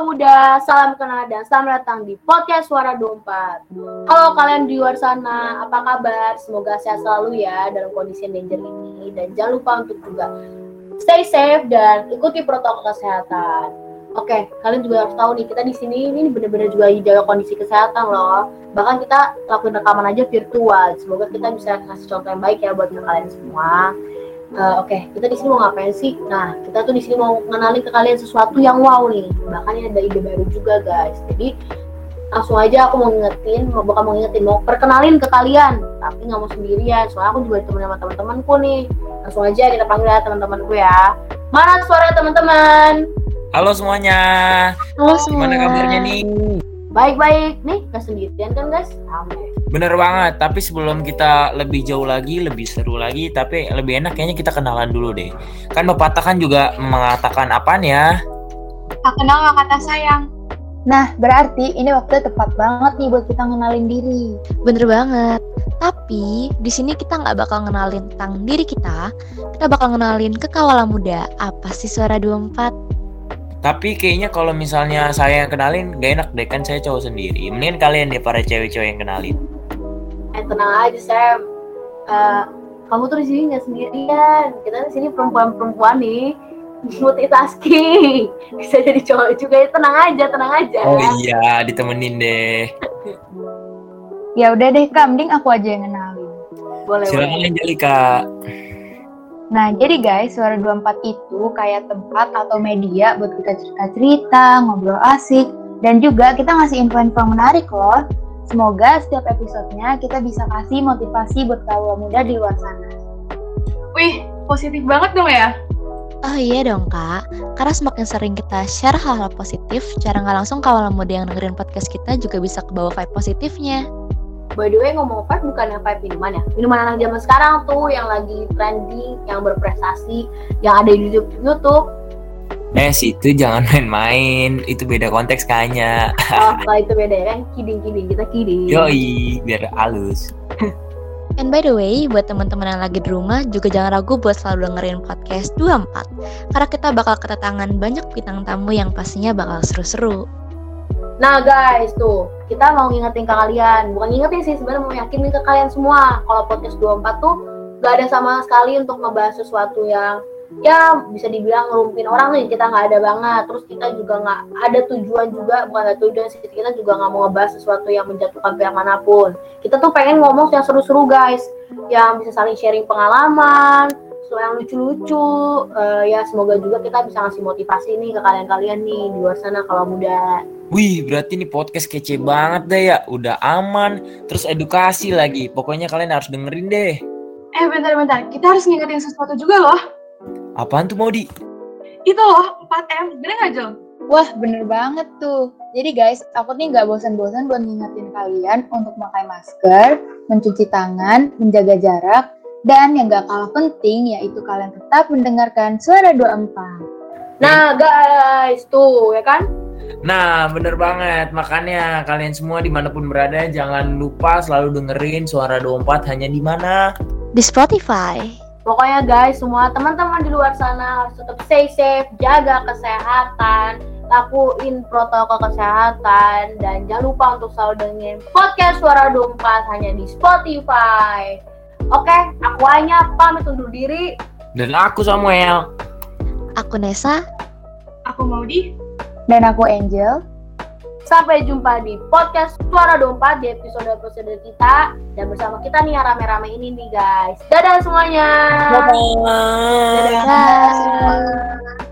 Muda, salam kenal dan selamat datang di podcast Suara 24. Halo kalian di luar sana, apa kabar? Semoga sehat selalu ya dalam kondisi yang danger ini dan jangan lupa untuk juga stay safe dan ikuti protokol kesehatan. Oke, kalian juga harus tahu nih kita di sini ini benar-benar juga jaga kondisi kesehatan loh. Bahkan kita lakuin rekaman aja virtual. Semoga kita bisa kasih contoh yang baik ya buat kalian semua. Uh, Oke, okay. kita di sini mau ngapain sih? Nah, kita tuh di sini mau mengenalin ke kalian sesuatu yang wow nih. Bahkan ini ada ide baru juga, guys. Jadi langsung aja aku mau ngingetin, mau bukan mau ngingetin, mau perkenalin ke kalian. Tapi nggak mau sendirian, soalnya aku juga temen sama teman-temanku nih. Langsung aja kita panggil ya teman-temanku ya. Mana suara teman-teman? Halo semuanya. Halo semua. Gimana kabarnya nih? Baik-baik nih, gak sendirian kan guys? Amin. Bener banget, tapi sebelum kita lebih jauh lagi, lebih seru lagi, tapi lebih enak kayaknya kita kenalan dulu deh. Kan pepatah kan juga mengatakan apaan ya? Tak kenal gak kata sayang. Nah, berarti ini waktu tepat banget nih buat kita ngenalin diri. Bener banget. Tapi di sini kita nggak bakal ngenalin tentang diri kita, kita bakal ngenalin ke kawalan muda. Apa sih suara 24? Tapi kayaknya kalau misalnya saya yang kenalin, gak enak deh kan saya cowok sendiri. Mendingan kalian deh para cewek-cewek yang kenalin. Eh tenang aja Sam. Uh, kamu tuh di sini nggak sendirian. Kita di sini perempuan-perempuan nih multitasking. Bisa jadi cowok juga ya. Tenang aja, tenang aja. Oh iya, ditemenin deh. ya udah deh Kak, mending aku aja yang kenalin. Boleh, Silakan boleh. Angelika. Nah, jadi guys, Suara 24 itu kayak tempat atau media buat kita cerita-cerita, ngobrol asik, dan juga kita ngasih info-info menarik loh. Semoga setiap episodenya kita bisa kasih motivasi buat kaula muda di luar sana. Wih, positif banget dong ya. Oh iya dong kak, karena semakin sering kita share hal-hal positif, cara nggak langsung kawalan muda yang dengerin podcast kita juga bisa kebawa vibe positifnya. By the way ngomong vibe bukan yang vibe minuman ya. Minuman anak zaman sekarang tuh yang lagi trending, yang berprestasi, yang ada di YouTube. YouTube. Eh, situ jangan main-main. Itu beda konteks kayaknya. Oh, kalau itu beda ya kan, kidding-kidding, kita kidding. Yoi, biar halus. And by the way, buat teman-teman yang lagi di rumah juga jangan ragu buat selalu dengerin podcast 24 karena kita bakal kedatangan banyak bintang tamu yang pastinya bakal seru-seru. Nah guys, tuh kita mau ngingetin ke kalian, bukan ngingetin sih sebenarnya mau yakinin ke kalian semua. Kalau podcast 24 tuh gak ada sama sekali untuk ngebahas sesuatu yang ya bisa dibilang ngerumpin orang nih kita nggak ada banget. Terus kita juga nggak ada tujuan juga. Bukan ada tujuan sih kita juga nggak mau ngebahas sesuatu yang menjatuhkan pihak mana pun. Kita tuh pengen ngomong yang seru-seru guys. Yang bisa saling sharing pengalaman yang lucu-lucu. Uh, ya semoga juga kita bisa ngasih motivasi nih ke kalian-kalian nih di luar sana kalau muda Wih, berarti ini podcast kece banget deh ya. Udah aman, terus edukasi lagi. Pokoknya kalian harus dengerin deh. Eh bentar-bentar, kita harus ngingetin sesuatu juga loh. Apaan tuh Maudi? Itu loh, 4M, bener gak Jol? Wah, bener banget tuh. Jadi guys, aku nih nggak bosan-bosan buat ngingetin kalian untuk pakai masker, mencuci tangan, menjaga jarak, dan yang gak kalah penting yaitu kalian tetap mendengarkan suara 24. nah guys tuh ya kan Nah, bener banget. Makanya kalian semua di mana pun berada, jangan lupa selalu dengerin suara 24 hanya di mana? Di Spotify. Pokoknya guys, semua teman-teman di luar sana harus tetap stay safe, jaga kesehatan, lakuin protokol kesehatan, dan jangan lupa untuk selalu dengerin podcast Suara 24 hanya di Spotify. Oke, aku hanya pamit undur diri. Dan aku Samuel. Aku Nesa. Aku Maudi. Dan aku Angel. Sampai jumpa di podcast Suara Dompa di episode-episode kita. Dan bersama kita nih rame-rame ini nih guys. Dadah semuanya. Bye-bye. Dadah. Dadah. Dadah.